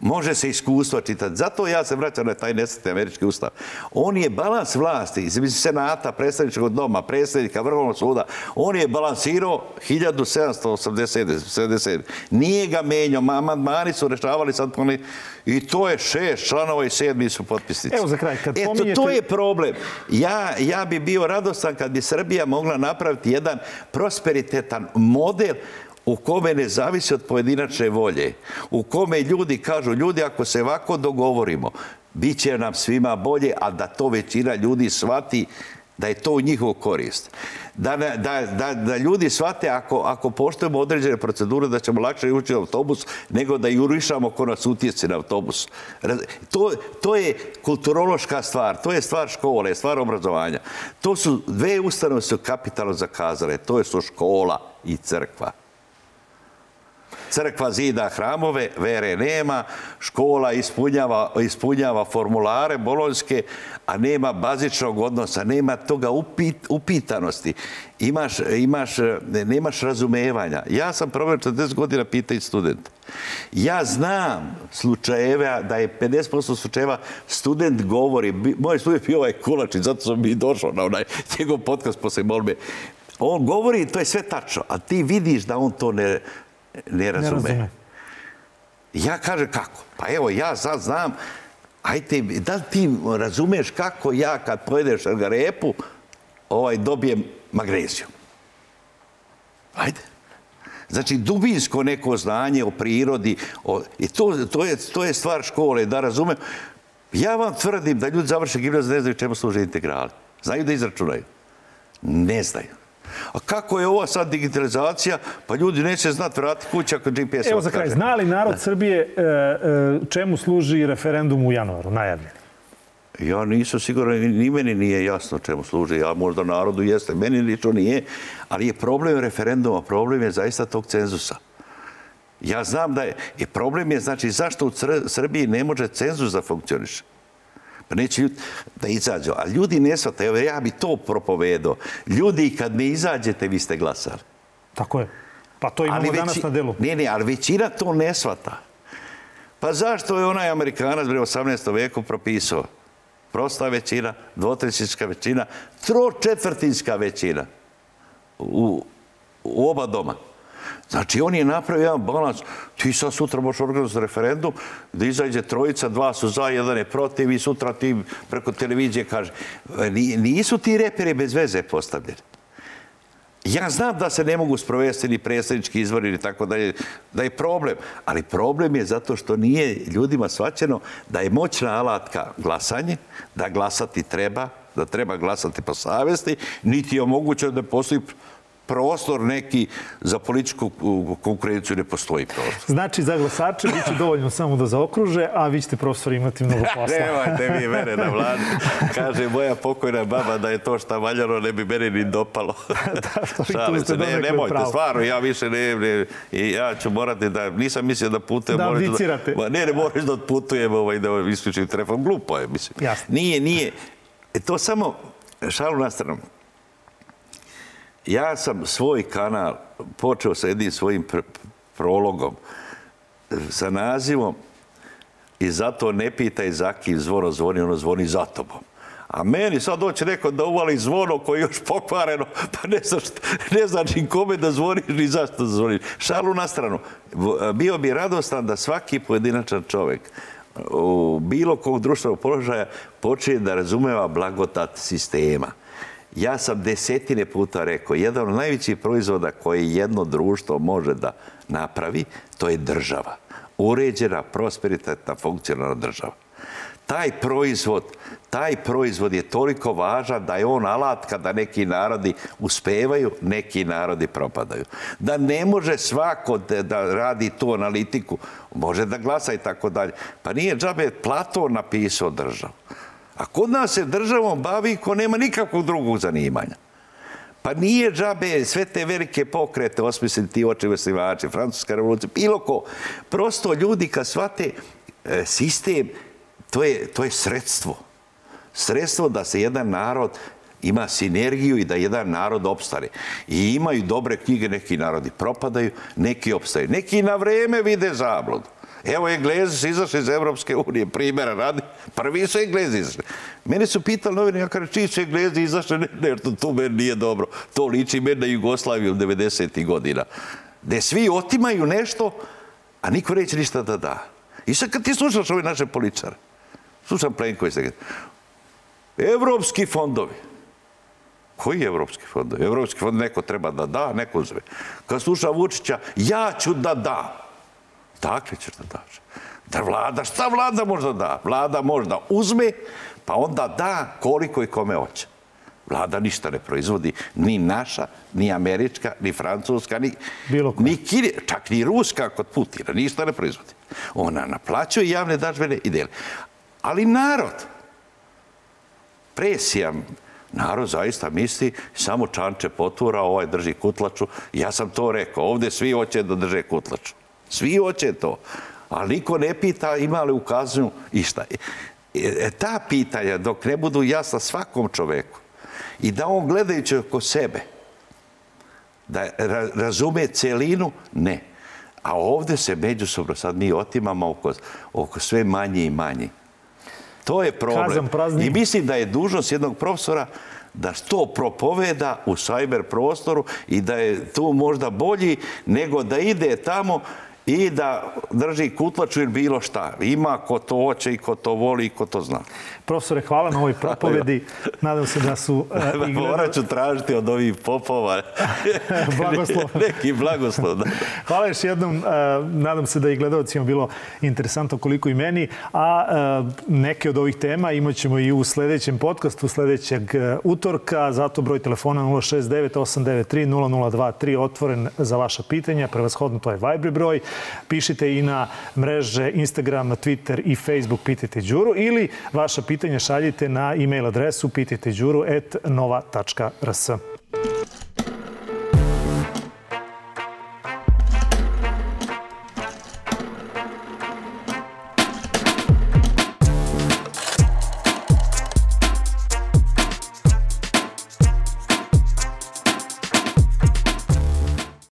Može se iskustvo čitati. Zato ja se vraćam na taj nesretni američki ustav. On je balans vlasti između senata, predstavničkog doma, predstavnika Vrhovnog suda. On je balansirao 1787. Nije ga menjao. Amandmani su rešavali sad oni i to je šest članova i sedmi su potpisnici. Evo za kraj, Eto, to je problem. Ja, ja bi bio radostan kad bi Srbija mogla napraviti jedan prosperitetan model u kome ne zavisi od pojedinačne volje, u kome ljudi kažu, ljudi ako se ovako dogovorimo, bit će nam svima bolje, a da to većina ljudi shvati da je to u njihovu korist. Da, da, da, da ljudi shvate ako, ako poštujemo određene procedure da ćemo lakše ući na autobus nego da jurišamo ko nas utjeci na autobus. To, to je kulturološka stvar, to je stvar škole, stvar obrazovanja. To su dve ustanove su kapitalno zakazale, to je su škola i crkva crkva zida hramove, vere nema, škola ispunjava, formulare bolonjske, a nema bazičnog odnosa, nema toga upitanosti. Imaš, imaš, nemaš razumevanja. Ja sam probao 40 godina pitaj studenta. Ja znam slučajeva da je 50% slučajeva student govori, moj student bio ovaj kulačin, zato sam mi došao na onaj njegov podcast poslije molbe. On govori, to je sve tačno, a ti vidiš da on to ne, ne razume. ja kažem kako? Pa evo, ja sad znam, ajte, da li ti razumeš kako ja kad pojedeš na ovaj, dobijem magneziju? Ajde. Znači, dubinsko neko znanje o prirodi, i to, je, stvar škole, da razumem. Ja vam tvrdim da ljudi završe gimnaziju ne znaju čemu služe integrali. Znaju da izračunaju. Ne znaju. A kako je ova sad digitalizacija? Pa ljudi neće znati vrati kuća ako GPS Evo za kraj, zna li narod Srbije e, e, čemu služi referendum u januaru, najavljeni? Ja nisam siguran, ni meni nije jasno čemu služi, ja možda narodu jeste, meni ni to nije, ali je problem referenduma, problem je zaista tog cenzusa. Ja znam da je, problem je znači zašto u Srbiji ne može cenzus da funkcioniše. Pa neće ljudi da izađu. A ljudi ne evo ja bi to propovedao. Ljudi, kad ne izađete, vi ste glasali. Tako je. Pa to imamo danas na delu. Ne, ne, ali većina to ne shvata. Pa zašto je onaj Amerikanac u 18. veku propisao? Prosta većina, dvotrećinska većina, tročetvrtinska većina u oba doma. Znači, on je napravio jedan balans. Ti sad sutra možeš organizati referendum da izađe trojica, dva su za, jedan je protiv i sutra ti preko televizije kaže. E, nisu ti reperi bez veze postavljeni. Ja znam da se ne mogu sprovesti ni predsjednički izvori tako dalje, da je problem. Ali problem je zato što nije ljudima svačeno da je moćna alatka glasanje, da glasati treba, da treba glasati po savjesti, niti je omogućeno da postoji prostor neki za političku konkurenciju ne postoji prostor. Znači, za glasače bit će dovoljno samo da zaokruže, a vi ćete profesor imati mnogo posla. Nemojte vi mene na vladu. Kaže moja pokojna baba da je to šta valjano ne bi mene ni dopalo. da, se, ne, nemojte, stvarno, ja više ne, ne, ja ću morati da, nisam mislio da putujem. Da ne, ne, moraš da putujem, ovaj, da isključim telefon. Glupo je, mislim. Nije, nije. E, to samo, šalu na ja sam svoj kanal počeo sa jednim svojim prologom sa nazivom i zato ne pitaj za kim zvono zvoni, ono zvoni za tobom. A meni sad doći neko da uvali zvono koje je još pokvareno, pa ne znači kome da zvoniš, ni zašto da zvoniš. Šalu na stranu. Bio bi radostan da svaki pojedinačan čovjek u bilo kog društvenog položaja počinje da razumeva blagotat sistema. Ja sam desetine puta rekao, jedan od najvećih proizvoda koji jedno društvo može da napravi, to je država. Uređena, prosperitetna, funkcionalna država. Taj proizvod, taj proizvod je toliko važan da je on alat kada neki narodi uspevaju, neki narodi propadaju. Da ne može svako da radi tu analitiku, može da glasa i tako dalje. Pa nije džabe Platon napisao državu. A kod nas se državom bavi ko nema nikakvog drugog zanimanja. Pa nije džabe sve te velike pokrete, osmisliti ti očevi osnivači, francuska revolucija, bilo ko. Prosto ljudi kad shvate e, sistem, to je, to je sredstvo. Sredstvo da se jedan narod ima sinergiju i da jedan narod opstane. I imaju dobre knjige, neki narodi propadaju, neki opstaju. Neki na vreme vide zabludu. Evo Englezi su izašli iz Europske unije, primjera radi, prvi su Englezi izašli. Mene su pitali novini, ja kažem, čiji su Englezi izašli, ne, to, meni nije dobro. To liči meni na Jugoslaviju 90. godina. Gde svi otimaju nešto, a niko neće ništa da da. I sad kad ti slušaš ove naše političare slušam Plenković, evropski fondovi, koji je evropski fondovi? Evropski fond neko treba da da, neko zove. Kad slušam Vučića, ja ću da da. Takve ćeš Da vlada, šta vlada možda da? Vlada možda uzme, pa onda da koliko i kome hoće. Vlada ništa ne proizvodi, ni naša, ni američka, ni francuska, ni, Bilo ni čak ni ruska kod Putina, ništa ne proizvodi. Ona naplaćuje javne dažbene i Ali narod, presijam, narod zaista misli samo čanče potvora, ovaj drži kutlaču. Ja sam to rekao, ovdje svi hoće da drže kutlaču. Svi hoće to. Ali niko ne pita ima li u kaznu išta. E, e, ta pitanja dok ne budu jasna svakom čoveku i da on gledajući oko sebe da razume celinu, ne. A ovdje se međusobno sad mi otimamo oko, oko sve manje i manje. To je problem. I mislim da je dužnost jednog profesora da to propoveda u cyber prostoru i da je tu možda bolji nego da ide tamo i da drži kutlaču ili bilo šta. Ima ko to hoće i ko to voli i ko to zna. Profesore, hvala na ovoj propovedi. Nadam se da su... E, Morat ću tražiti od ovih popova. blagoslov. Neki blagoslov. hvala još jednom. E, nadam se da i gledalcima bilo interesantno koliko i meni. A e, neke od ovih tema imat ćemo i u sljedećem podcastu, sljedećeg utorka. Zato broj telefona 069-893-0023 otvoren za vaša pitanja. Prevashodno to je Viber broj. Pišite i na mreže Instagram, Twitter i Facebook Pitajte Đuru ili vaša pitanja pitanje šaljite na e-mail adresu pititeđuru.nova.rs.